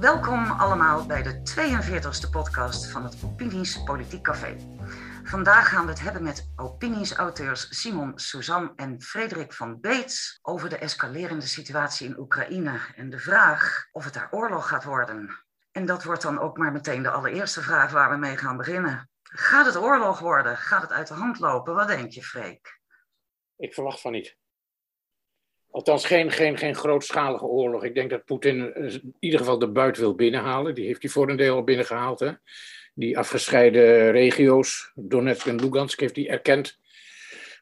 Welkom allemaal bij de 42e podcast van het Opinies Politiek Café. Vandaag gaan we het hebben met opinies-auteurs Simon Suzanne en Frederik van Beets over de escalerende situatie in Oekraïne en de vraag of het daar oorlog gaat worden. En dat wordt dan ook maar meteen de allereerste vraag waar we mee gaan beginnen. Gaat het oorlog worden? Gaat het uit de hand lopen? Wat denk je, Freek? Ik verwacht van niet. Althans, geen, geen, geen grootschalige oorlog. Ik denk dat Poetin in ieder geval de buit wil binnenhalen. Die heeft hij voor een deel al binnengehaald. Hè? Die afgescheiden regio's, Donetsk en Lugansk, heeft hij erkend.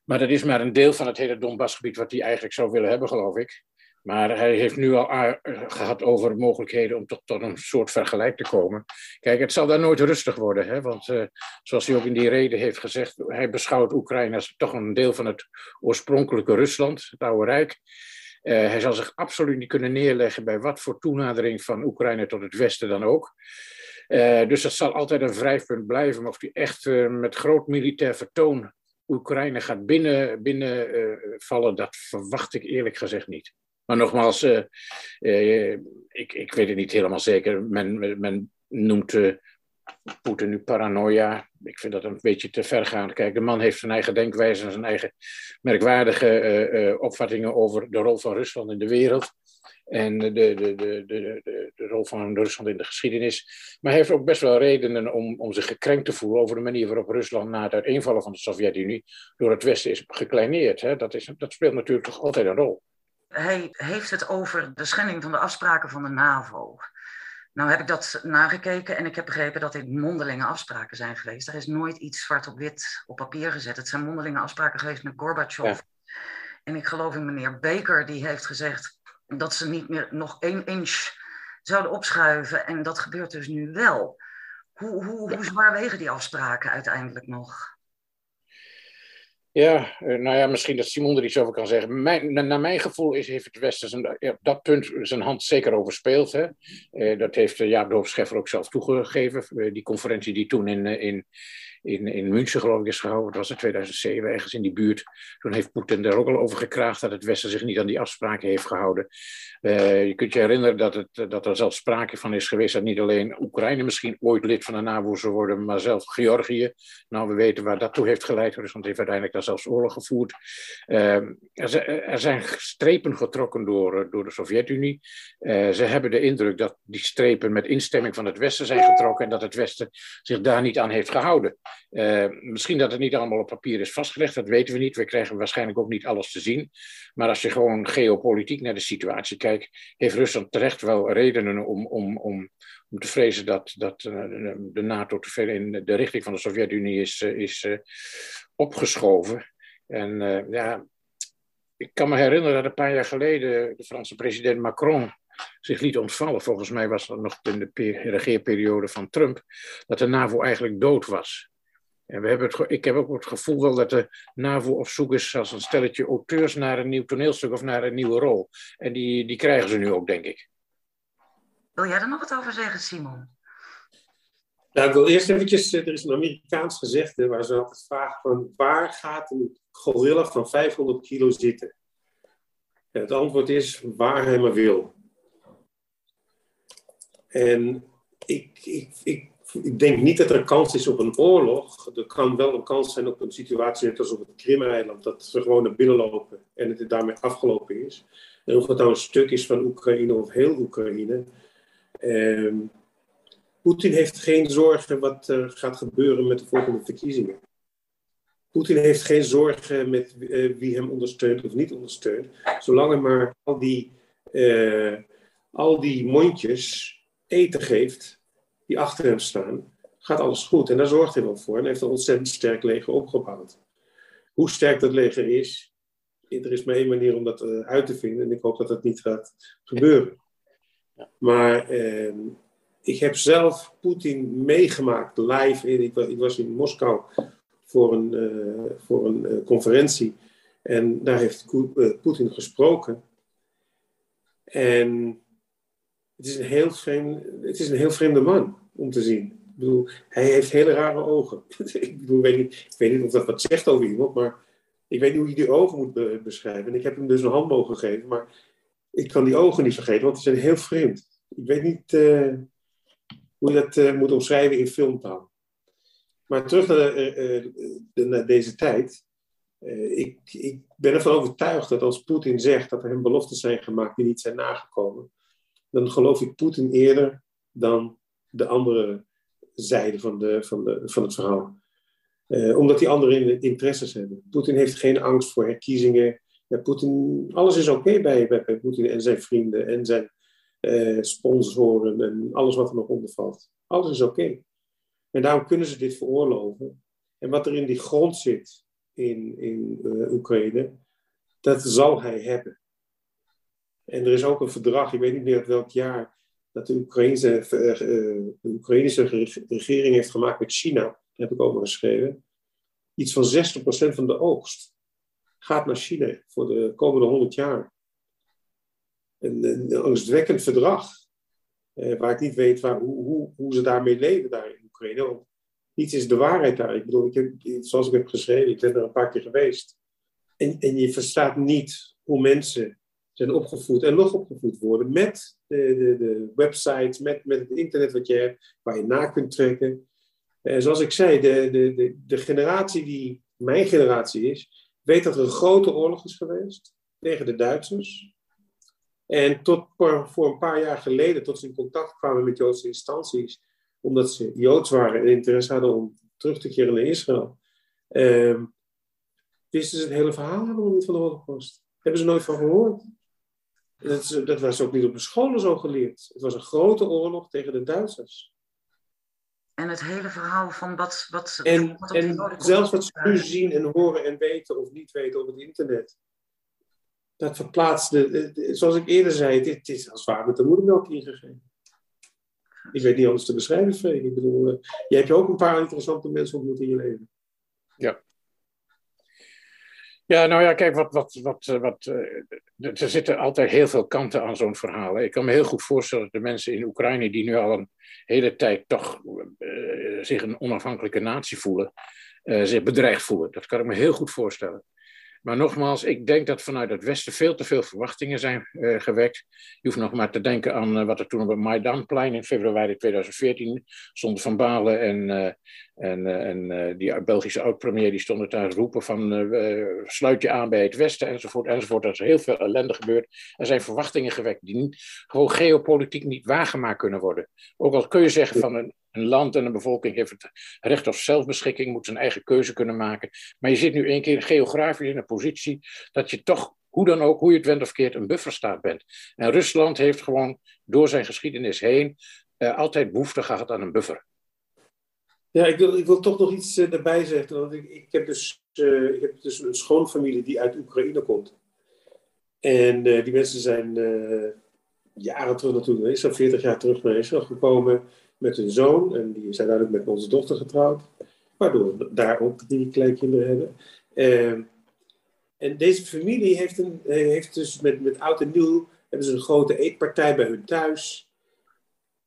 Maar dat is maar een deel van het hele Donbassgebied wat hij eigenlijk zou willen hebben, geloof ik. Maar hij heeft nu al gehad over mogelijkheden om tot, een soort vergelijk te komen. Kijk, het zal daar nooit rustig worden. Hè? Want uh, zoals hij ook in die reden heeft gezegd, hij beschouwt Oekraïne als toch een deel van het oorspronkelijke Rusland, het oude Rijk. Uh, hij zal zich absoluut niet kunnen neerleggen bij wat voor toenadering van Oekraïne tot het Westen dan ook. Dus dat zal altijd een wrijfpunt blijven. Maar of hij echt met groot militair vertoon Oekraïne gaat binnenvallen, binnen, dat verwacht ik eerlijk gezegd niet. Maar nogmaals, uh, uh, ik, ik weet het niet helemaal zeker. Men, men noemt uh, Poetin nu paranoia. Ik vind dat een beetje te ver gaan. Kijk, de man heeft zijn eigen denkwijze en zijn eigen merkwaardige opvattingen over de rol van Rusland in de wereld. En de, de, de, de, de, de rol van Rusland in de geschiedenis. Maar hij heeft ook best wel redenen om, om zich gekrenkt te voelen over de manier waarop Rusland na het uiteenvallen van de Sovjet-Unie door het Westen is gekleineerd. Hè? Dat, is, dat speelt natuurlijk toch altijd een rol. Hij heeft het over de schending van de afspraken van de NAVO. Nou heb ik dat nagekeken en ik heb begrepen dat dit mondelinge afspraken zijn geweest. Er is nooit iets zwart op wit op papier gezet. Het zijn mondelinge afspraken geweest met Gorbachev. En ik geloof in meneer Baker, die heeft gezegd dat ze niet meer nog één inch zouden opschuiven. En dat gebeurt dus nu wel. Hoe, hoe, hoe zwaar wegen die afspraken uiteindelijk nog? Ja, eh, nou ja, misschien dat Simon er iets over kan zeggen. Mijn, naar mijn gevoel is, heeft het Westen zijn, op dat punt zijn hand zeker overspeeld. Hè? Eh, dat heeft Jaap de Scheffer ook zelf toegegeven. Eh, die conferentie die toen in, in, in, in München, geloof ik, is gehouden. Dat was in 2007, ergens in die buurt. Toen heeft Poetin daar ook al over gekraagd dat het Westen zich niet aan die afspraken heeft gehouden. Uh, je kunt je herinneren dat, het, dat er zelfs sprake van is geweest dat niet alleen Oekraïne misschien ooit lid van de NAVO zou worden, maar zelfs Georgië. Nou, we weten waar dat toe heeft geleid. Rusland heeft uiteindelijk daar zelfs oorlog gevoerd. Uh, er, zijn strepen getrokken door, door de Sovjet-Unie. Uh, ze hebben de indruk dat die strepen met instemming van het Westen zijn getrokken en dat het Westen zich daar niet aan heeft gehouden. Uh, misschien dat het niet allemaal op papier is vastgelegd, dat weten we niet. We krijgen waarschijnlijk ook niet alles te zien. Maar als je gewoon geopolitiek naar de situatie kijkt, heeft Rusland terecht wel redenen om, om, om, om te vrezen dat, dat uh, de NATO te ver in de richting van de Sovjet-Unie is, uh, is opgeschoven. En ja, ik kan me herinneren dat een paar jaar geleden de Franse president Macron zich liet ontvallen. Volgens mij was dat nog in de regeerperiode van Trump, dat de NAVO eigenlijk dood was. En we hebben het, ik heb ook het gevoel wel dat de NAVO op zoek is als een stelletje auteurs naar een nieuw toneelstuk of naar een nieuwe rol. En die, die krijgen ze nu ook, denk ik. Wil jij er nog wat over zeggen, Simon? Nou, ik wil eerst eventjes, er is een Amerikaans gezegde waar ze altijd vragen van waar gaat een gorilla van 500 kilo zitten? En het antwoord is waar hij maar wil. En ik, ik, ik ik denk niet dat er kans is op een oorlog. Er kan wel een kans zijn op een situatie net als op het Krim-eiland, dat ze gewoon naar binnen lopen en het daarmee afgelopen is. En of het nou een stuk is van Oekraïne of heel Oekraïne. Eh, Poetin heeft geen zorgen wat er gaat gebeuren met de volgende verkiezingen. Poetin heeft geen zorgen met uh, wie hem ondersteunt of niet ondersteunt, zolang hij maar al die, uh, al die mondjes eten geeft die achter hem staan, gaat alles goed. En daar zorgt hij wel voor. En heeft een ontzettend sterk leger opgebouwd. Hoe sterk dat leger is, er is maar één manier om dat eh, uit te vinden. En ik hoop dat dat niet gaat gebeuren. Maar eh, ik heb zelf Poetin meegemaakt live. In, ik, ik, was in Moskou voor een, uh, voor een uh, conferentie. En daar heeft Poetin gesproken. En het is een heel, vreemd, het is een heel vreemde man om te zien. Ik bedoel, hij heeft hele rare ogen. ik, bedoel, weet niet, ik weet niet of dat wat zegt over iemand, maar Ik weet niet hoe je die ogen moet beschrijven. En ik heb hem dus een hand mogen geven, maar ik kan die ogen niet vergeten, want die zijn heel vreemd. Ik weet niet uh, hoe je dat uh, moet omschrijven in filmtaal. Maar terug naar, de, uh, naar deze tijd. Ik, ik, ben ervan overtuigd dat als Poetin zegt dat er hem beloftes zijn gemaakt die niet zijn nagekomen, dan geloof ik Poetin eerder dan de andere zijde van, de, van, de, van het verhaal. Uh, omdat die anderen interesses hebben. Poetin heeft geen angst voor herkiezingen. Ja, Putin, alles is oké bij, bij, Poetin en zijn vrienden en zijn uh, sponsoren en alles wat er nog onder valt. Alles is oké. En daarom kunnen ze dit veroorloven. En wat er in die grond zit in, in uh, Oekraïne, dat zal hij hebben. En er is ook een verdrag, ik weet niet meer welk jaar, dat de Oekraïnse, de Oekraïnse regering heeft gemaakt met China. Daar heb ik over geschreven. Iets van 60% van de oogst gaat naar China voor de komende 100 jaar. Een, een angstwekkend verdrag, eh, waar ik niet weet waar, hoe, hoe, ze daarmee leven daar in Oekraïne. Want niets is de waarheid daar. Ik bedoel, ik zoals ik heb geschreven, ik ben er een paar keer geweest. En, en je verstaat niet hoe mensen zijn opgevoed en nog opgevoed worden met de, de, de websites, met, met het internet wat je hebt, waar je na kunt trekken. En zoals ik zei, de, de, de, generatie die mijn generatie is, weet dat er een grote oorlog is geweest tegen de Duitsers. En tot voor een paar jaar geleden, tot ze in contact kwamen met Joodse instanties, omdat ze Joods waren en interesse hadden om terug te keren naar Israël, eh, wisten ze het hele verhaal helemaal niet van de Holocaust. Hebben ze nooit van gehoord. Dat, dat was ook niet op de scholen zo geleerd. Het was een grote oorlog tegen de Duitsers. En het hele verhaal van wat. wat en, en zelfs wat ze nu zien en horen en weten of niet weten op het internet. Dat verplaatst, de, zoals ik eerder zei, dit, is als waar met de moedermelk ingegeven. Ik weet niet anders te beschrijven, Freek. Ik bedoel, uh, jij hebt je ook een paar interessante mensen ontmoet in je leven. Ja. Ja, nou ja, kijk, wat, wat, wat, eh, wat, uh, er zitten altijd heel veel kanten aan zo'n verhaal. Ik kan me heel goed voorstellen dat de mensen in Oekraïne, die nu al een hele tijd toch uh, zich een onafhankelijke natie voelen, zich bedreigd voelen. Dat kan ik me heel goed voorstellen. Maar nogmaals, ik denk dat vanuit het Westen veel te veel verwachtingen zijn uh, gewekt. Je hoeft nog maar te denken aan uh, wat er toen op het Maidanplein in februari 2014 stond Van Balen en, uh, en, die Belgische oud-premier die stonden daar roepen van sluit je aan bij het Westen enzovoort enzovoort. Er is heel veel ellende gebeurd. Er zijn verwachtingen gewekt die gewoon geopolitiek niet waargemaakt kunnen worden. Ook al kun je zeggen van een een land en een bevolking heeft het recht op zelfbeschikking, moet zijn eigen keuze kunnen maken. Maar je zit nu één keer geografisch in een positie dat je toch, hoe dan ook, hoe je het went of keert, een bufferstaat bent. En Rusland heeft gewoon door zijn geschiedenis heen uh, altijd behoefte gehad aan een buffer. Ja, ik wil, ik wil toch nog iets uh, erbij zeggen. Want ik, ik, heb dus, uh, ik heb dus een schoonfamilie die uit Oekraïne komt. En die mensen zijn jaren terug naartoe geweest, zo'n 40 jaar terug naar Israël gekomen met hun zoon. En die zijn duidelijk met onze dochter getrouwd. Waardoor we daar ook drie kleinkinderen hebben. Uh, en deze familie heeft, een, eh, heeft dus met, met oud en nieuw hebben ze een grote eetpartij bij hun thuis.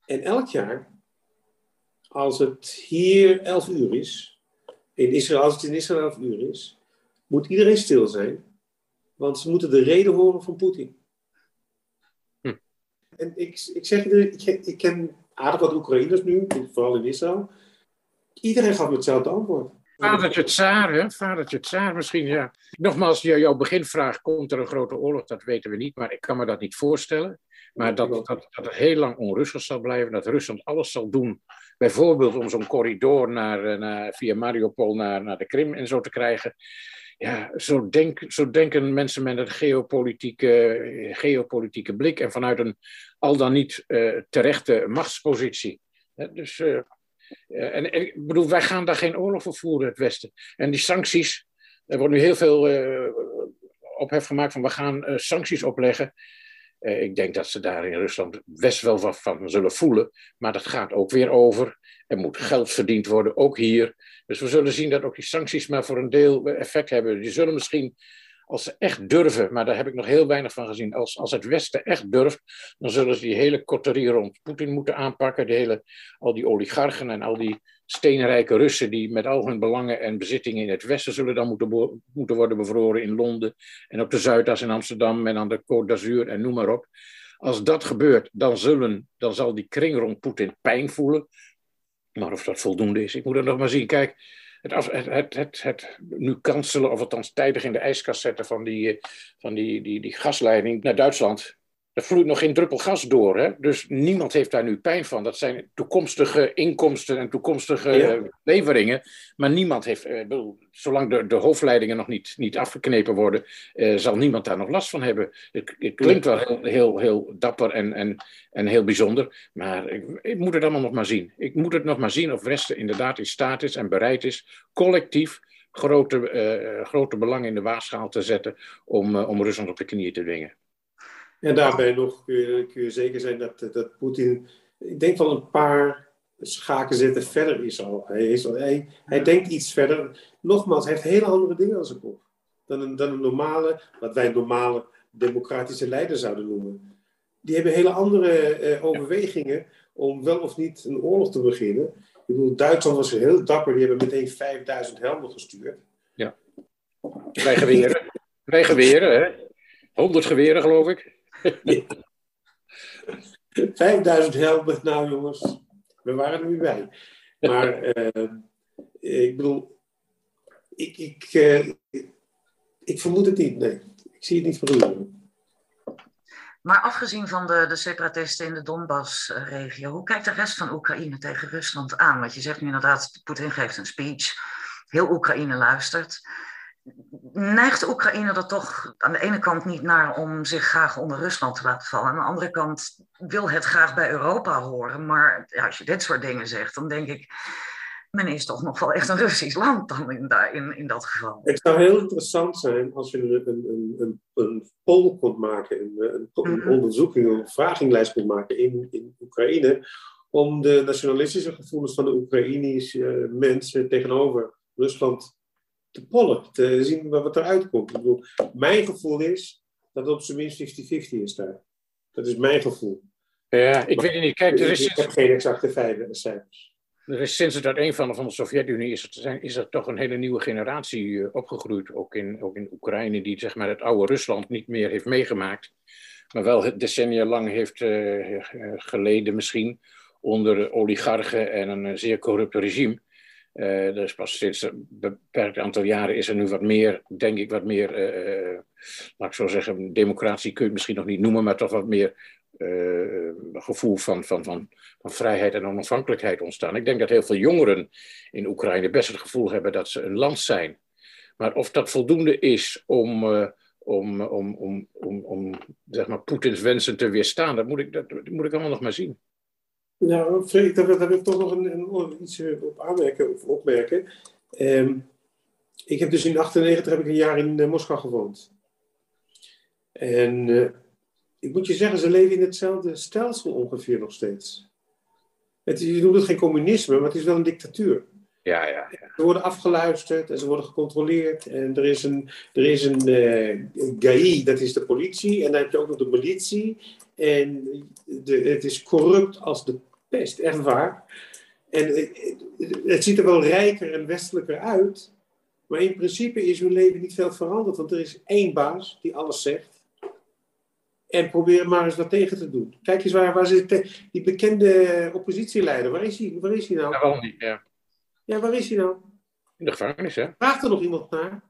En elk jaar, als het hier 11 uur is, in Israël, als het in Israël 11 uur is, moet iedereen stil zijn. Want ze moeten de reden horen van Poetin. Hm. En ik, ik zeg ik, ik ken aardig wat Oekraïners nu, vooral in Israël. Iedereen gaat met hetzelfde antwoord. Vadertje Tsaar, hè? Vadertje Tsaar misschien, ja. Nogmaals, jouw beginvraag, komt er een grote oorlog? Dat weten we niet, maar ik kan me dat niet voorstellen. Maar dat, dat, dat het heel lang onrustig zal blijven, dat Rusland alles zal doen. Bijvoorbeeld om zo'n corridor naar, eh, naar, via Mariupol naar, naar de Krim en zo te krijgen. Ja, zo, denk, zo denken mensen met een geopolitieke, geopolitieke blik en vanuit een al dan niet uh, terechte machtspositie. Dus, uh, en, en, ik bedoel, wij gaan daar geen oorlog voor voeren, het Westen. En die sancties, er wordt nu heel veel ophef gemaakt van we gaan sancties opleggen. Ik denk dat ze daar in Rusland best wel wat van zullen voelen. Maar dat gaat ook weer over. Er moet geld verdiend worden, ook hier. Dus we zullen zien dat ook die sancties maar voor een deel effect hebben. Die zullen misschien als ze echt durven, maar daar heb ik nog heel weinig van gezien, als, als het Westen echt durft, dan zullen ze die hele kotterie rond Poetin moeten aanpakken, de hele, al die oligarchen en al die steenrijke Russen die met al hun belangen en bezittingen in het westen zullen dan moeten, moeten worden bevroren in Londen en op de Zuidas in Amsterdam en aan de Côte d'Azur en noem maar op. Als dat gebeurt, dan, zullen, dan zal die kring rond Poetin pijn voelen. Maar of dat voldoende is, ik moet het nog maar zien. Kijk, het, het, het, het, het nu kanselen, of althans tijdig in de ijskast zetten van die, eh, van die, die, die gasleiding naar Duitsland, er vloeit nog geen druppel gas door. Hè? Dus niemand heeft daar nu pijn van. Dat zijn toekomstige inkomsten en toekomstige leveringen. Maar niemand heeft, eh, bedoel, zolang de, de hoofdleidingen nog niet, niet afgeknepen worden, eh, zal niemand daar nog last van hebben. Het, het klinkt wel heel, heel, heel dapper en, en, en heel bijzonder. Maar ik, ik, moet het allemaal nog maar zien. Ik moet het nog maar zien of Westen inderdaad in staat is en bereid is, collectief grote, uh, grote belangen in de waagschaal te zetten om, uh, om Rusland op de knieën te dwingen. En daarbij nog kun je, kun je zeker zijn dat, dat Poetin, ik denk wel een paar schaken zetten verder is al. Hij, is al, hij, hij denkt iets verder. Nogmaals, hij heeft hele andere dingen aan zijn kop. Dan een, dan een normale, wat wij normale democratische leider zouden noemen. Die hebben hele andere eh, overwegingen om wel of niet een oorlog te beginnen. Ik bedoel, Duitsland was heel dapper, die hebben meteen 5000 helmen gestuurd. Ja. Wij geweren. Wij geweren, hè? 100 geweren, geloof ik. 5000 helmen, nou jongens, we waren er niet bij. Maar uh, ik bedoel, ik, ik, uh, ik vermoed het niet, nee. Ik zie het niet gebeuren. Maar afgezien van de, de separatisten in de Donbass-regio, hoe kijkt de rest van Oekraïne tegen Rusland aan? Want je zegt nu inderdaad, Poetin geeft een speech, heel Oekraïne luistert neigt Oekraïne er toch aan de ene kant niet naar om zich graag onder Rusland te laten vallen. Aan de andere kant wil het graag bij Europa horen. Maar ja, als je dit soort dingen zegt, dan denk ik, men is toch nog wel echt een Russisch land dan in, in, in dat geval. Het zou heel interessant zijn als je een, een, een, een poll kon maken, een, een, een mhm. onderzoeking, een vraginglijst kon maken in, in Oekraïne, om de nationalistische gevoelens van de Oekraïnische mensen tegenover Rusland te pollen, te zien wat eruit komt. Ik bedoel, mijn gevoel is dat het op zijn minst 50-50 is daar. Dat is mijn gevoel. Ja, ik weet het niet. Kijk, er is ik heb geen exacte cijfers. Er is sinds het uiteenvallen van de Sovjet-Unie is, er, is er toch een hele nieuwe generatie eh, opgegroeid, ook in, ook in Oekraïne, die zeg maar, het oude Rusland niet meer heeft meegemaakt, maar wel decennia lang heeft uh, geleden misschien onder oligarchen en een zeer corrupt regime. Uh, dus pas sinds een beperkt aantal jaren is er nu wat meer, denk ik, wat meer, uh, laat ik zo zeggen, democratie kun je het misschien nog niet noemen, maar toch wat meer gevoel van, van, van, van vrijheid en onafhankelijkheid ontstaan. Ik denk dat heel veel jongeren in Oekraïne best het gevoel hebben dat ze een land zijn. Maar of dat voldoende is om, om, om, om, om, om zeg maar, Poetins wensen te weerstaan, dat moet, ik, dat moet ik allemaal nog maar zien. Nou, Freek, daar, wil ik toch nog een, een, iets eh, op aanmerken of opmerken. Um, ik heb dus in 1998 heb ik een jaar in uh, Moskou gewoond. En uh, ik moet je zeggen, ze leven in hetzelfde stelsel ongeveer nog steeds. Het, je noemt het geen communisme, maar het is wel een dictatuur. Ja, ja, ja. Ze worden afgeluisterd en ze worden gecontroleerd. En er is een, er is een uh, GAI, dat is de politie. En dan heb je ook nog de militie. En de, het is corrupt als de pest, echt waar. En het ziet er wel rijker en westelijker uit. Maar in principe is hun leven niet veel veranderd. Want er is één baas die alles zegt. En probeer maar eens wat tegen te doen. Kijk eens waar, waar zit die bekende oppositieleider. Waar is hij, waar is hij nou? Ja, waarom niet? Ja. ja, waar is hij nou? In de gevangenis, hè? Vraagt er nog iemand naar?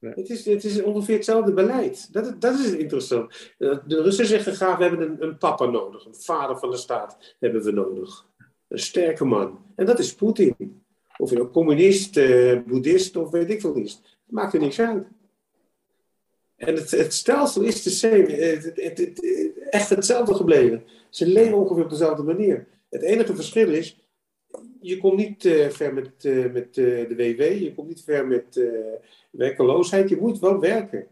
Het, is, het is ongeveer hetzelfde beleid. Dat, dat is interessant. Eh, de Russen zeggen graag, we hebben een, papa nodig. Een vader van de staat hebben we nodig. Een sterke man. En dat is Poetin. Of je nou communist, eh, boeddhist of weet ik veel is. Het maakt er niks uit. En het, het stelsel is de same, het, het, echt hetzelfde gebleven. Ze leven ongeveer op dezelfde manier. Het enige verschil is, je komt niet uh, ver met, uh, met uh, de WW, je komt niet ver met werkeloosheid. Je moet wel werken.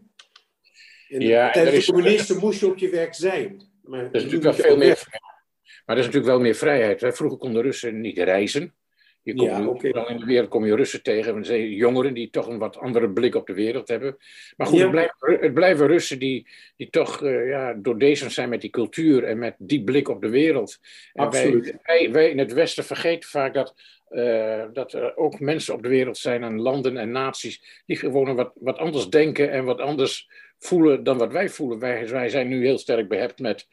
En ja, tijdens de communisten moest je op je werk zijn. Maar er is natuurlijk wel veel meer, maar er is natuurlijk wel meer vrijheid. Vroeger konden Russen niet reizen. Je komt ja, okay. in de wereld kom je Russen tegen, jongeren die toch een wat andere blik op de wereld hebben. Maar goed, het, blijven, het, blijven, Russen die, die toch uh, ja, doordezend zijn met die cultuur en met die blik op de wereld. Absoluut. Wij, wij, in het Westen vergeten vaak dat, uh, dat er ook mensen op de wereld zijn en landen en naties die gewoon wat, wat anders denken en wat anders voelen dan wat wij voelen. Wij, wij zijn nu heel sterk behept met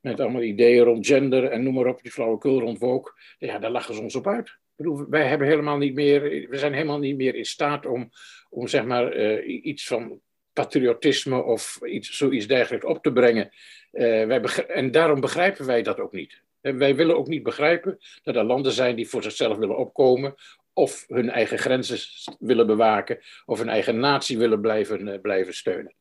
met allemaal ideeën rond gender en noem maar op, die flauwekul rond woke. Ja, daar lachen ze ons op uit. Bedoel, wij hebben helemaal niet meer, we zijn helemaal niet meer in staat om, om zeg maar uh, iets van patriotisme of iets, zoiets dergelijks op te brengen. Uh, wij en daarom begrijpen wij dat ook niet. En wij willen ook niet begrijpen dat er landen zijn die voor zichzelf willen opkomen of hun eigen grenzen willen bewaken of hun eigen natie willen blijven, uh, blijven steunen.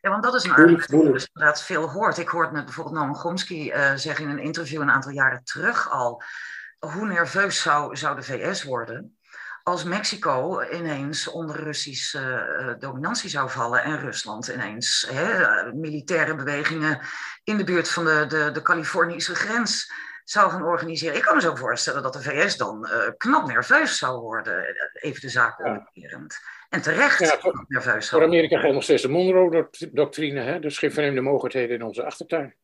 Ja, want dat is een argument die je dus inderdaad veel hoort. Ik hoorde met bijvoorbeeld Noam Chomsky uh, zeggen in een interview een aantal jaren terug al, hoe nerveus zou, zou de VS worden als Mexico ineens onder Russische uh, dominantie zou vallen en Rusland ineens hè, militaire bewegingen in de buurt van de, de, de Californische grens zou gaan organiseren. Ik kan me zo voorstellen dat de VS dan uh, knap nerveus zou worden, even de zaak omkerend. En terecht ja, voor, nerveus Voor Amerika geldt nog steeds de Monroe-doctrine, dus geen vreemde mogendheden in onze achtertuin.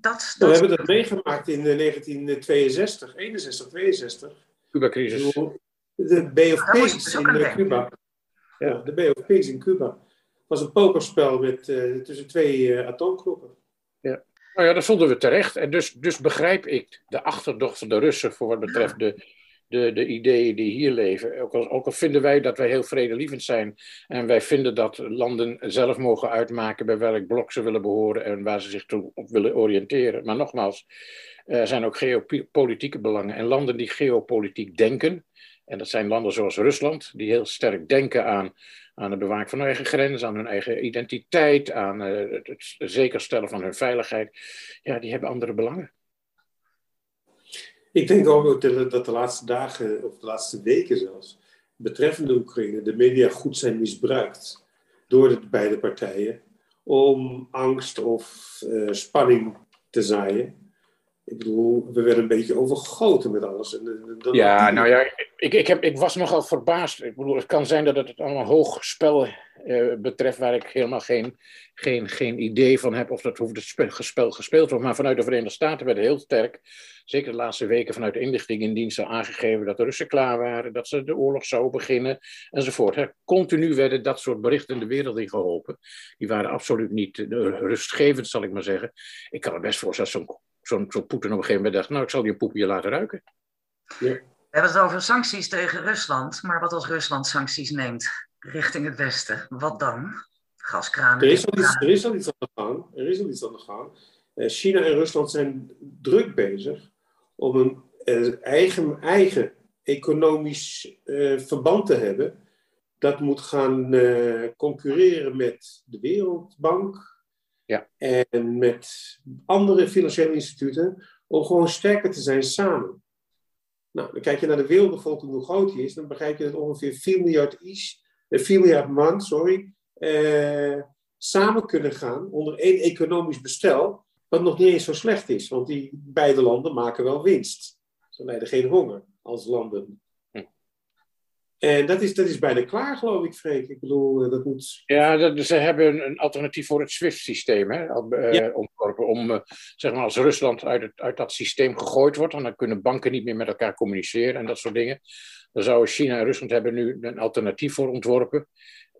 Dat, dat... We hebben dat meegemaakt in 1962, 61, 62. Cuba-crisis. De BOP's in uh, Cuba. Ja, de BOP's in Cuba. was een pokerspel met, uh, tussen twee uh, atoomklokken. Ja. Nou ja, dat vonden we terecht. En dus, dus begrijp ik de achterdocht van de Russen voor wat betreft de, de, de ideeën die hier leven. Ook al, ook al vinden wij dat wij heel vredelievend zijn en wij vinden dat landen zelf mogen uitmaken bij welk blok ze willen behoren en waar ze zich toe op willen oriënteren. Maar nogmaals, er zijn ook geopolitieke belangen en landen die geopolitiek denken. En dat zijn landen zoals Rusland, die heel sterk denken aan, aan het bewaken van hun eigen grens, aan hun eigen identiteit, aan uh, het zekerstellen van hun veiligheid. Ja, die hebben andere belangen. Ik denk ook dat de laatste dagen, of de laatste weken zelfs, betreffende Oekraïne, de media goed zijn misbruikt door de beide partijen om angst of uh, spanning te zaaien. Ik bedoel, we werden een beetje overgoten met alles. En, ja, nou ja, ik, ik, heb, ik was nogal verbaasd. Ik bedoel, het kan zijn dat het allemaal hoog spel uh, betreft, waar ik helemaal geen, geen, geen idee van heb of dat hoeft het spel gespeeld wordt. Maar vanuit de Verenigde Staten werd heel sterk zeker de laatste weken vanuit de inlichtingendiensten aangegeven dat de Russen klaar waren, dat ze de oorlog zouden beginnen enzovoort. Continu werden dat soort berichten de wereld in geholpen. Die waren absoluut niet uh, rustgevend, zal ik maar zeggen. Ik kan me best voorstellen dat zo'n zo'n zo Poetin op een gegeven moment dacht, nou ik zal die poepje laten ruiken. Ja. We hebben het over sancties tegen Rusland, maar wat als Rusland sancties neemt richting het Westen, wat dan? Gaskranen. Er is al iets, er is al iets aan de gang. Er is al iets aan de gang. Eh, China en Rusland zijn druk bezig om een eh, eigen, eigen economisch uh, verband te hebben. Dat moet gaan uh, concurreren met de Wereldbank ja. en met andere financiële instituten, om gewoon sterker te zijn samen. Nou, dan kijk je naar de wereldbevolking, hoe groot die is, dan begrijp je dat ongeveer 4 miljard is, 4 miljard man, sorry, samen kunnen gaan onder één economisch bestel wat nog niet eens zo slecht is, want die beide landen maken wel winst. Ze lijden geen honger als landen. En dat is, dat is bijna klaar, geloof ik, Freek. Ik bedoel, eh, dat moet... Ja, dat, ze hebben een alternatief voor het SWIFT-systeem uh, ja. ontworpen. Om, uh, zeg maar, als Rusland uit, het, uit dat systeem gegooid wordt, dan kunnen banken niet meer met elkaar communiceren en dat soort dingen. Dan zouden China en Rusland hebben nu een alternatief voor ontworpen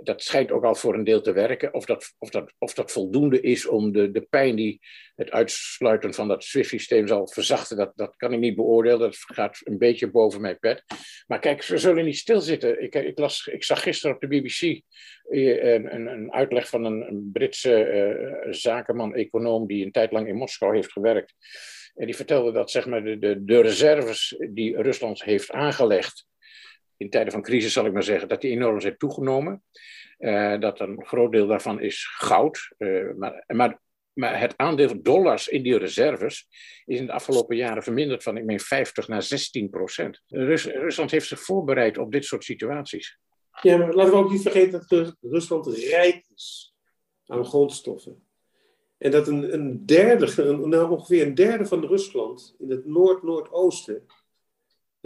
dat schijnt ook al voor een deel te werken. Of dat, of dat, of dat voldoende is om de, de pijn die het uitsluiten van dat SWIFT-systeem zal verzachten, dat, dat kan ik niet beoordelen. Dat gaat een beetje boven mijn pet. Maar kijk, ze zullen niet stilzitten. Ik, ik, las, ik zag gisteren op de BBC eh, een, een, een uitleg van een, Britse uh, zakenman, econoom, die een tijd lang in Moskou heeft gewerkt. En die vertelde dat zeg maar, de, de reserves die Rusland heeft aangelegd in tijden van crisis zal ik maar zeggen, dat die enorm zijn toegenomen. Uh, dat een groot deel daarvan is goud. Uh, maar, maar, maar, het aandeel dollars in die reserves is in de afgelopen jaren verminderd van, ik meen, 50 naar 16 procent. Rus, Rusland heeft zich voorbereid op dit soort situaties. Ja, maar laten we ook niet vergeten dat Rusland rijk is aan grondstoffen. En dat een, een derde, een, nou ongeveer een derde van Rusland in het Noord-Noordoosten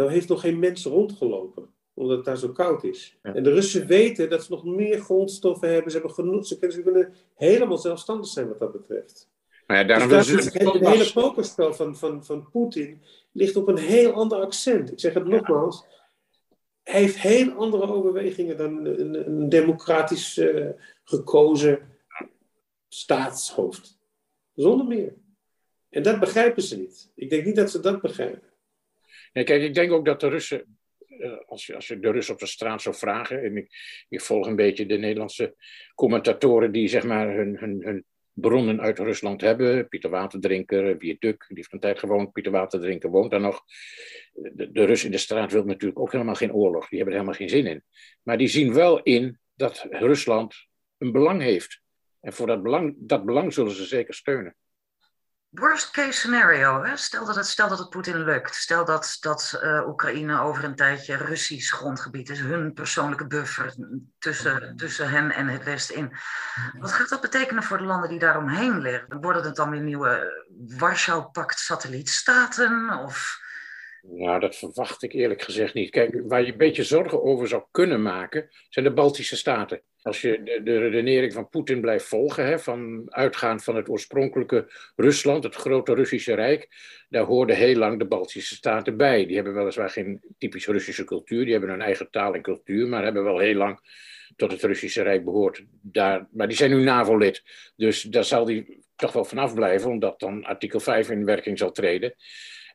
nou heeft nog geen mens rondgelopen, omdat het daar zo koud is. En de Russen weten dat ze nog meer grondstoffen hebben. Ze, hebben genoeg, ze, kunnen, ze kunnen helemaal zelfstandig zijn wat dat betreft. Maar ja, daarom dus willen daar ze is het, het het hele pokerspel van, van, van Poetin ligt op een heel ander accent. Ik zeg het nogmaals. Hij heeft heel andere overwegingen dan een, een democratisch eh, gekozen staatshoofd. Zonder meer. En dat begrijpen ze niet. Ik denk niet dat ze dat begrijpen. Nee, kijk, ik denk ook dat de Russen, als je, als je de Russen op de straat zou vragen, en ik, ik volg een beetje de Nederlandse commentatoren die zeg maar hun, hun, hun bronnen uit Rusland hebben. Pieter Waterdrinker, Duk, die heeft een tijd gewoond. Pieter Waterdrinker woont daar nog. De, de Russen in de straat wil natuurlijk ook helemaal geen oorlog. Die hebben er helemaal geen zin in. Maar die zien wel in dat Rusland een belang heeft. En voor dat belang, dat belang zullen ze zeker steunen. Worst case scenario, hè? Stel, dat het, stel dat het Poetin lukt. Stel dat, dat uh, Oekraïne over een tijdje Russisch grondgebied is, hun persoonlijke buffer tussen, tussen hen en het Westen in. Wat gaat dat betekenen voor de landen die daaromheen liggen? Worden het dan weer nieuwe Warschau-pact satellietstaten? Of... Nou, dat verwacht ik eerlijk gezegd niet. Kijk, waar je een beetje zorgen over zou kunnen maken, zijn de Baltische Staten. Als je de, de redenering van Poetin blijft volgen, hè, van uitgaan van het oorspronkelijke Rusland, het grote Russische Rijk, daar hoorden heel lang de Baltische Staten bij. Die hebben weliswaar geen typisch Russische cultuur, die hebben hun eigen taal en cultuur, maar hebben wel heel lang tot het Russische Rijk behoord. Daar, maar die zijn nu NAVO-lid, dus daar zal die toch wel vanaf blijven, omdat dan artikel 5 in werking zal treden.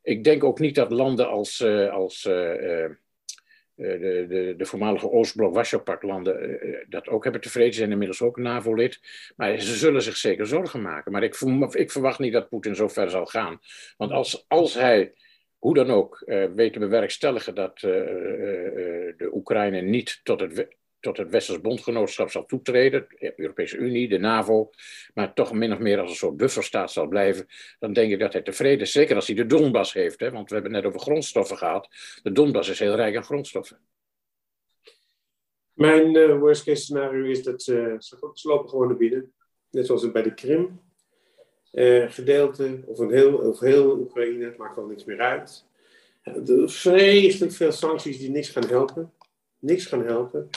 Ik denk ook niet dat landen als, uh, als uh, uh, de, de, de, voormalige Oostblok Warschau-landen dat ook hebben tevreden. Ze zijn inmiddels ook NAVO-lid. Maar ze zullen zich zeker zorgen maken. Maar ik, ik verwacht niet dat Poetin zo ver zal gaan. Want als, als hij hoe dan ook weet te bewerkstelligen dat de Oekraïne niet tot het tot het Westers bondgenootschap zal toetreden, de Europese Unie, de NAVO, maar toch min of meer als een soort bufferstaat zal blijven, dan denk ik dat hij tevreden is. Zeker als hij de Donbass heeft, hè, want we hebben het net over grondstoffen gehad. De Donbass is heel rijk aan grondstoffen. Mijn uh, worst case scenario is dat ze, ze lopen gewoon naar binnen, net zoals bij de Krim. Uh, gedeelte, of, een heel, of heel Oekraïne, het maakt wel niks meer uit. Vreselijk veel sancties die niks gaan helpen. Niks gaan helpen.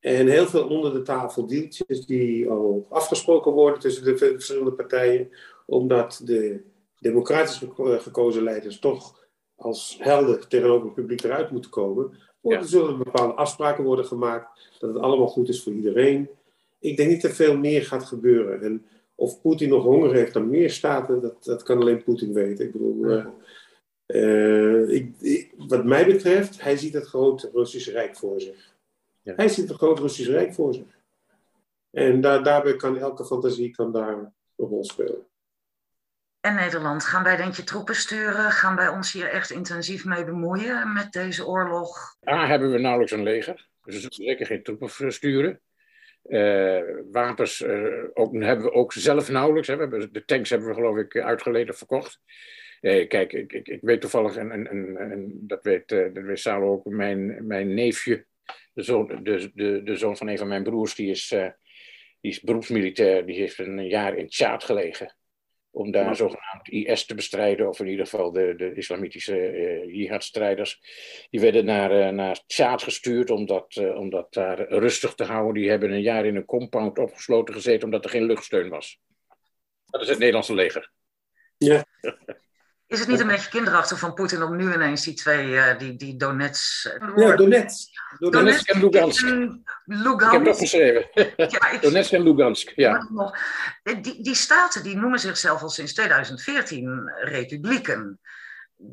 En heel veel onder de tafel deeltjes die al afgesproken worden tussen de verschillende partijen, omdat de democratisch gekozen leiders toch als helder tegenover het publiek eruit moeten komen. Ja. Er zullen bepaalde afspraken worden gemaakt, dat het allemaal goed is voor iedereen. Ik denk niet dat veel meer gaat gebeuren. En of Poetin nog honger heeft naar meer staten, dat, dat kan alleen Poetin weten. Ik bedoel, uh, uh, ik, wat mij betreft, hij ziet het grote Russische Rijk voor zich. Hij ziet een groot Russisch Rijk voor zich. En daar, daarbij kan elke fantasie kan daar een rol spelen. En Nederland, gaan wij denk je troepen sturen? Gaan wij ons hier echt intensief mee bemoeien met deze oorlog? A, hebben we nauwelijks een leger. Dus we zullen zeker geen troepen sturen. Uh, wapens uh, ook, hebben we ook zelf nauwelijks. Hè. We hebben, de tanks hebben we geloof ik uitgeleden verkocht. Uh, kijk, ik, ik, ik, weet toevallig, en, en, en, en dat weet, dat weet Salo ook, mijn, mijn neefje de zoon, de, de, de zoon van een van mijn broers, die is, uh, die is beroepsmilitair. Die heeft een jaar in Tjaad gelegen. Om daar zogenaamd IS te bestrijden. Of in ieder geval de, de islamitische uh, jihadstrijders. Die werden naar, uh, naar Tjaad gestuurd om dat, om dat daar rustig te houden. Die hebben een jaar in een compound opgesloten gezeten omdat er geen luchtsteun was. Dat is het Nederlandse leger. Ja. Is het niet een beetje kinderachtig van Poetin om nu ineens die twee, uh, die, die Donets... Ja, Donetsk. Donetsk en Lugansk. Lugansk. Ik heb dat geschreven. Ja, ik, Donetsk en Lugansk, ja. Die, die staten die noemen zichzelf al sinds 2014 republieken.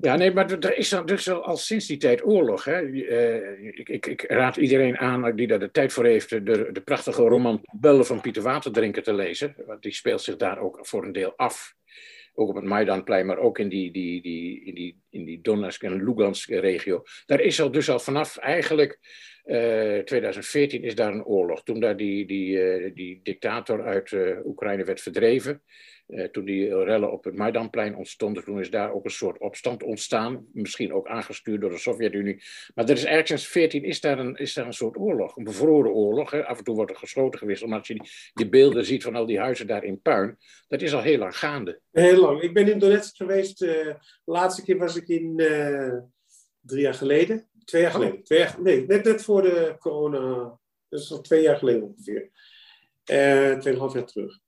Ja, nee, maar er is, er is al sinds die tijd oorlog. Hè. Uh, ik, ik, ik, raad iedereen aan die daar de tijd voor heeft... de, de prachtige roman Bellen van Pieter Waterdrinker te lezen. Want die speelt zich daar ook voor een deel af ook op het Maidanplein, maar ook in die, die, die, in die, in die Donetsk en Lugansk regio. Daar is al dus al vanaf eigenlijk uh, eh, 2014 is daar een oorlog. Toen daar die, die, uh, die dictator uit uh, Oekraïne werd verdreven, uh, toen die rellen op het Maidanplein ontstonden, toen is daar ook een soort opstand ontstaan. Misschien ook aangestuurd door de Sovjet-Unie. Maar er is eigenlijk sinds 14 is daar een, is daar een soort oorlog, een bevroren oorlog. Hè. Af en toe wordt er gesloten gewisseld. Maar als je die, die, beelden ziet van al die huizen daar in puin, dat is al heel lang gaande. Heel lang. Ik ben in Donetsk geweest. Uh, de laatste keer was ik in uh, drie jaar geleden. Twee jaar geleden. Twee jaar, nee, net, net voor de corona. Dat is al twee jaar geleden ongeveer. Uh, tweeënhalf jaar terug.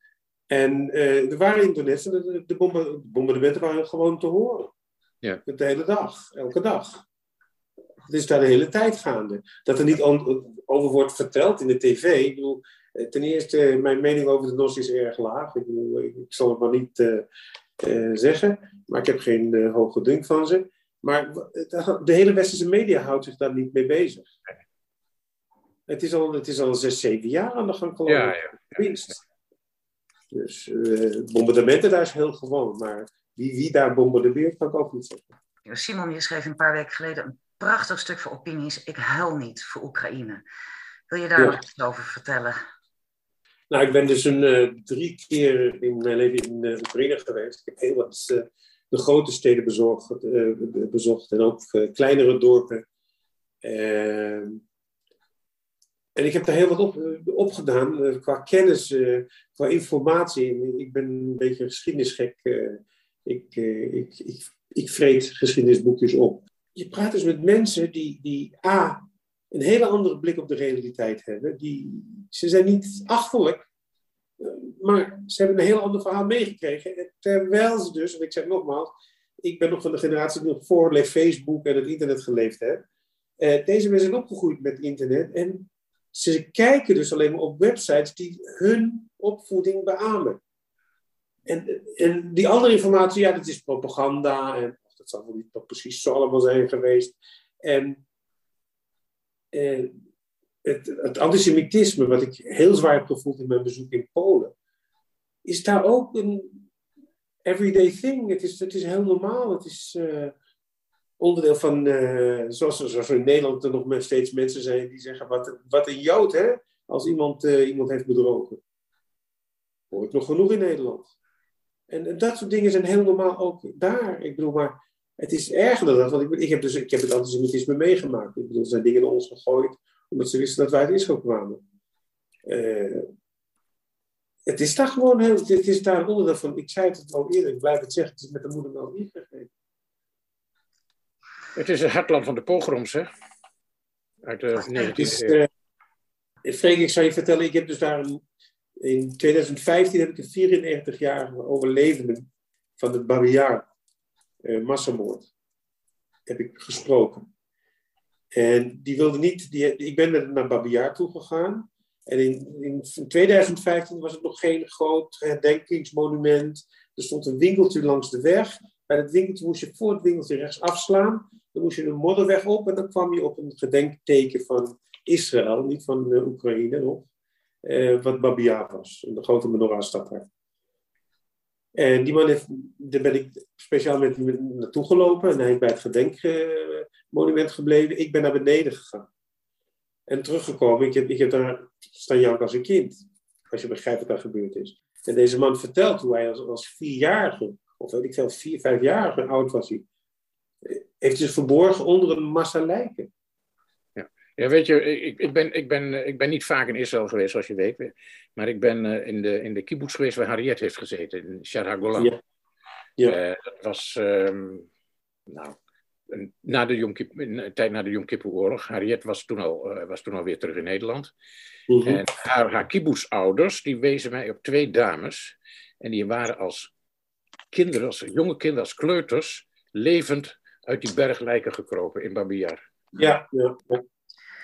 En uh, er waren Indonesiërs, de, de, de bombardementen waren gewoon te horen. Ja. De hele dag, elke dag. Het is daar de hele tijd gaande. Dat er niet over wordt verteld in de tv. Ik bedoel, eh, ten eerste, mijn mening over de NOS is erg laag. Ik, bedoel, ik zal het maar niet uh, uh, zeggen. Maar ik heb geen uh, hoge dunk van ze. Maar de hele westerse media houdt zich daar niet mee bezig. Het is al, het is al zes, zeven jaar aan de gang geloof ja, ja, Minst. Dus bombardementen daar is heel gewoon. Maar wie, wie daar bombardeert, kan ik ook niet zeggen. Simon, je schreef een paar weken geleden een prachtig stuk voor opinies. Ik huil niet voor Oekraïne. Wil je daar nog iets over vertellen? Nou, ik ben dus een, uh, drie keer in mijn leven in uh, Oekraïne geweest. Ik heb heel wat uh, de grote steden bezocht, bezocht en ook kleinere dorpen. En ik heb daar heel wat op, op gedaan qua kennis, qua informatie. Ik ben een beetje geschiedenisgek. ik, ik, ik, ik vreet geschiedenisboekjes op. Je praat dus met mensen die, die A, een hele andere blik op de realiteit hebben. Die, ze zijn niet achterlijk, maar ze hebben een heel ander verhaal meegekregen. Terwijl ze dus, en ik zeg nogmaals, ik ben nog van de generatie die nog voor Facebook en het internet geleefd heeft. Deze mensen zijn opgegroeid met internet en ze kijken dus alleen maar op websites die hun opvoeding beamen. En, en die andere informatie, ja, dat is propaganda en dat zal wel niet precies zo allemaal zijn geweest. En eh, het, antisemitisme, wat ik heel zwaar heb gevoeld in mijn bezoek in Polen, is daar ook een everyday thing. Het is, het is heel normaal. Het is uh, onderdeel van, uh, zoals, zoals in Nederland er nog steeds mensen zijn die zeggen: wat, wat een jood, hè? Als iemand, uh, iemand heeft bedrogen. Hoor ik nog genoeg in Nederland. En dat soort dingen zijn heel normaal ook daar. Ik bedoel, maar het is erger dan dat, want ik, ik, heb, dus, ik heb het antisemitisme meegemaakt. Ik bedoel, er zijn dingen in ons gegooid omdat ze wisten dat wij uit Israël kwamen. Uh, het is daar gewoon heel, het is daar een onderdeel van. Ik zei het al eerder, ik blijf het zeggen, het is met de moeder wel ingegeven. Het is het hartland van de pogroms, hè? Uit de 19e eeuw. Uh, Freek, ik zou je vertellen, ik heb dus daar een, in 2015 heb ik een 94-jarige overlevende van de Babiar uh, massamoord heb ik gesproken. En die wilde niet, die, ik ben met naar Babiar toe gegaan. En in, in 2015 was het nog geen groot herdenkingsmonument. Er stond een winkeltje langs de weg. Bij dat winkeltje moest je voor het winkeltje rechts afslaan. Dan moest je een modderweg op en dan kwam je op een gedenkteken van Israël, niet van uh, Oekraïne nog. Uh, wat Babiar was, de grote menorah-stad daar. En die man heeft, daar ben ik speciaal met hem naartoe gelopen. En hij is bij het gedenkmonument gebleven. Ik ben naar beneden gegaan. En teruggekomen. Ik heb, ik heb daar staan janken als een kind. Als je begrijpt wat daar gebeurd is. En deze man vertelt hoe hij als, als vierjarige, of weet ik veel, vier, vijfjarige oud was hij. Heeft zich verborgen onder een massa lijken. Ja, weet je, ik, ik, ben, ik, ben, ik ben niet vaak in Israël geweest, zoals je weet. Maar ik ben uh, in, de, in de kibbutz geweest waar Harriet heeft gezeten, in Shar HaGolan. Ja. ja. Uh, dat was, um, nou, na de Yom Kippur, tijd na de Yom Kippur-oorlog. Harriet was toen, al, uh, was toen al weer terug in Nederland. Mm -hmm. En haar, haar kibbutz-ouders, die wezen mij op twee dames. En die waren als kinderen, als jonge kinderen, als kleuters, levend uit die berglijken gekropen in Babiyar. Ja, ja. Ja.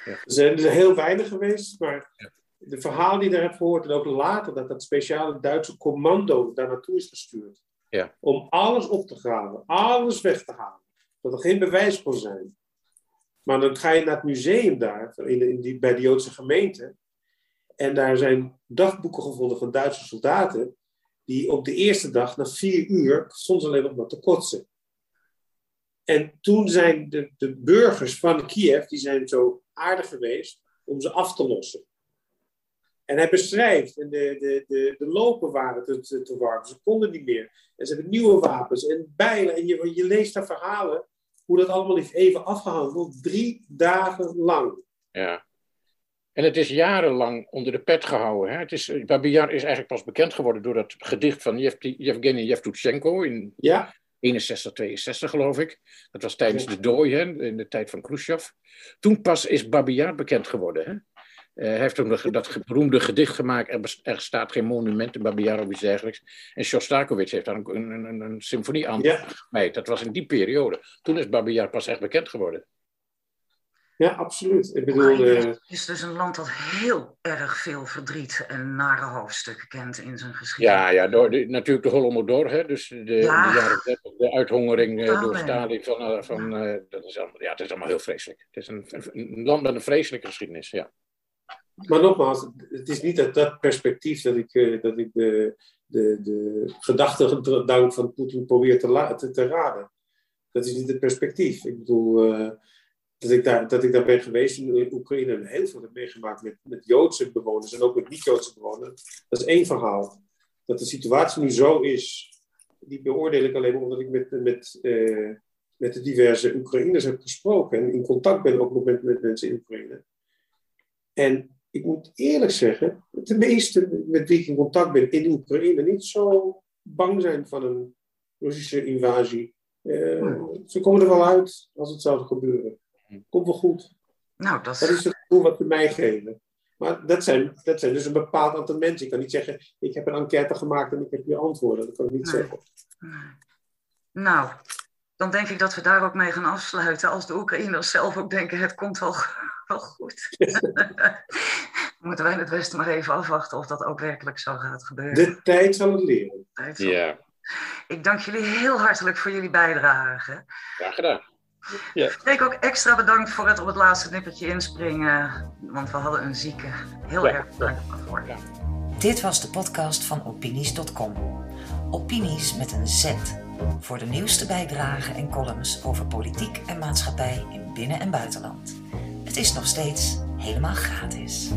Er zijn er heel weinig geweest, maar ja. de verhaal die je daar hebt gehoord, en ook later, dat dat speciale Duitse commando daar naartoe is gestuurd. Ja. Om alles op te graven, alles weg te halen. Dat er geen bewijs kon zijn. Maar dan ga je naar het museum daar, in, in die, bij de Joodse gemeente. En daar zijn dagboeken gevonden van Duitse soldaten. Die op de eerste dag, na vier uur, soms alleen nog maar te kotsen. En toen zijn de, de burgers van Kiev, die zijn zo aardig geweest om ze af te lossen. En hij beschrijft, en de, de, de, de lopen waren te, te, te warm, ze konden niet meer. En ze hebben nieuwe wapens en bijlen. En je, je leest daar verhalen hoe dat allemaal is even afgehandeld. Drie dagen lang. Ja. En het is jarenlang onder de pet gehouden. Hè? Het is, Babiar is eigenlijk pas bekend geworden door dat gedicht van Yevgeny Yevtushenko in ja. 61, 62 geloof ik. Dat was tijdens de dooi, hè, in de tijd van Khrushchev. Toen pas is Babi bekend geworden. Hè? Uh, hij heeft toen dat beroemde gedicht gemaakt, er, er staat geen monument in Babi of iets dergelijks. En Shostakovich heeft daar een, een, een, een symfonie aan ja. Dat was in die periode. Toen is Babi pas echt bekend geworden. Ja, absoluut. Ik bedoel, uh... Het is dus een land dat heel erg veel verdriet en nare hoofdstukken kent in zijn geschiedenis. Ja, ja door de, natuurlijk de Holodomor, hè, dus de, de jaren 30, de uithongering uh, door Stalin. Van, uh, van, dat is allemaal, ja, het is allemaal heel vreselijk. Het is een, een, land met een vreselijke geschiedenis, ja. Maar nogmaals, het is niet uit dat perspectief dat ik, dat ik de, de, de gedachtegang van Poetin probeer te, te, te, raden. Dat is niet het perspectief. Ik bedoel dat ik daar, dat ik daar ben geweest in Oekraïne en heel veel heb meegemaakt met, met Joodse bewoners en ook met niet-Joodse bewoners. Dat is één verhaal. Dat de situatie nu zo is, die beoordeel ik alleen omdat ik met, met, uh, met de diverse Oekraïners heb gesproken en in contact ben ook nog met, met mensen in Oekraïne. En ik moet eerlijk zeggen, de meesten met wie ik in contact ben in Oekraïne niet zo bang zijn van een Russische invasie. Uh, ze komen er wel uit als het zou gebeuren. Komt wel goed. Nou, dat, dat is het gevoel wat ze mij geven. Maar dat zijn, dat zijn dus een bepaald aantal mensen. Ik kan niet zeggen, ik heb een enquête gemaakt en ik heb je antwoorden. Dat kan ik niet zeggen. Nou, dan denk ik dat we daar ook mee gaan afsluiten. Als de Oekraïners zelf ook denken, het komt wel, wel goed. moeten wij in het Westen maar even afwachten of dat ook werkelijk zo gaat gebeuren. De tijd zal het leren. Ja. Ik dank jullie heel hartelijk voor jullie bijdrage. Graag gedaan. Ja. Ik ook extra bedankt voor het op het laatste nippertje inspringen, want we hadden een zieke. Heel erg bedankt daarvoor. Ja. Dit was de podcast van opinies.com. Opinies met een Z. Voor de nieuwste bijdragen en columns over politiek en maatschappij in binnen- en buitenland. Het is nog steeds helemaal gratis.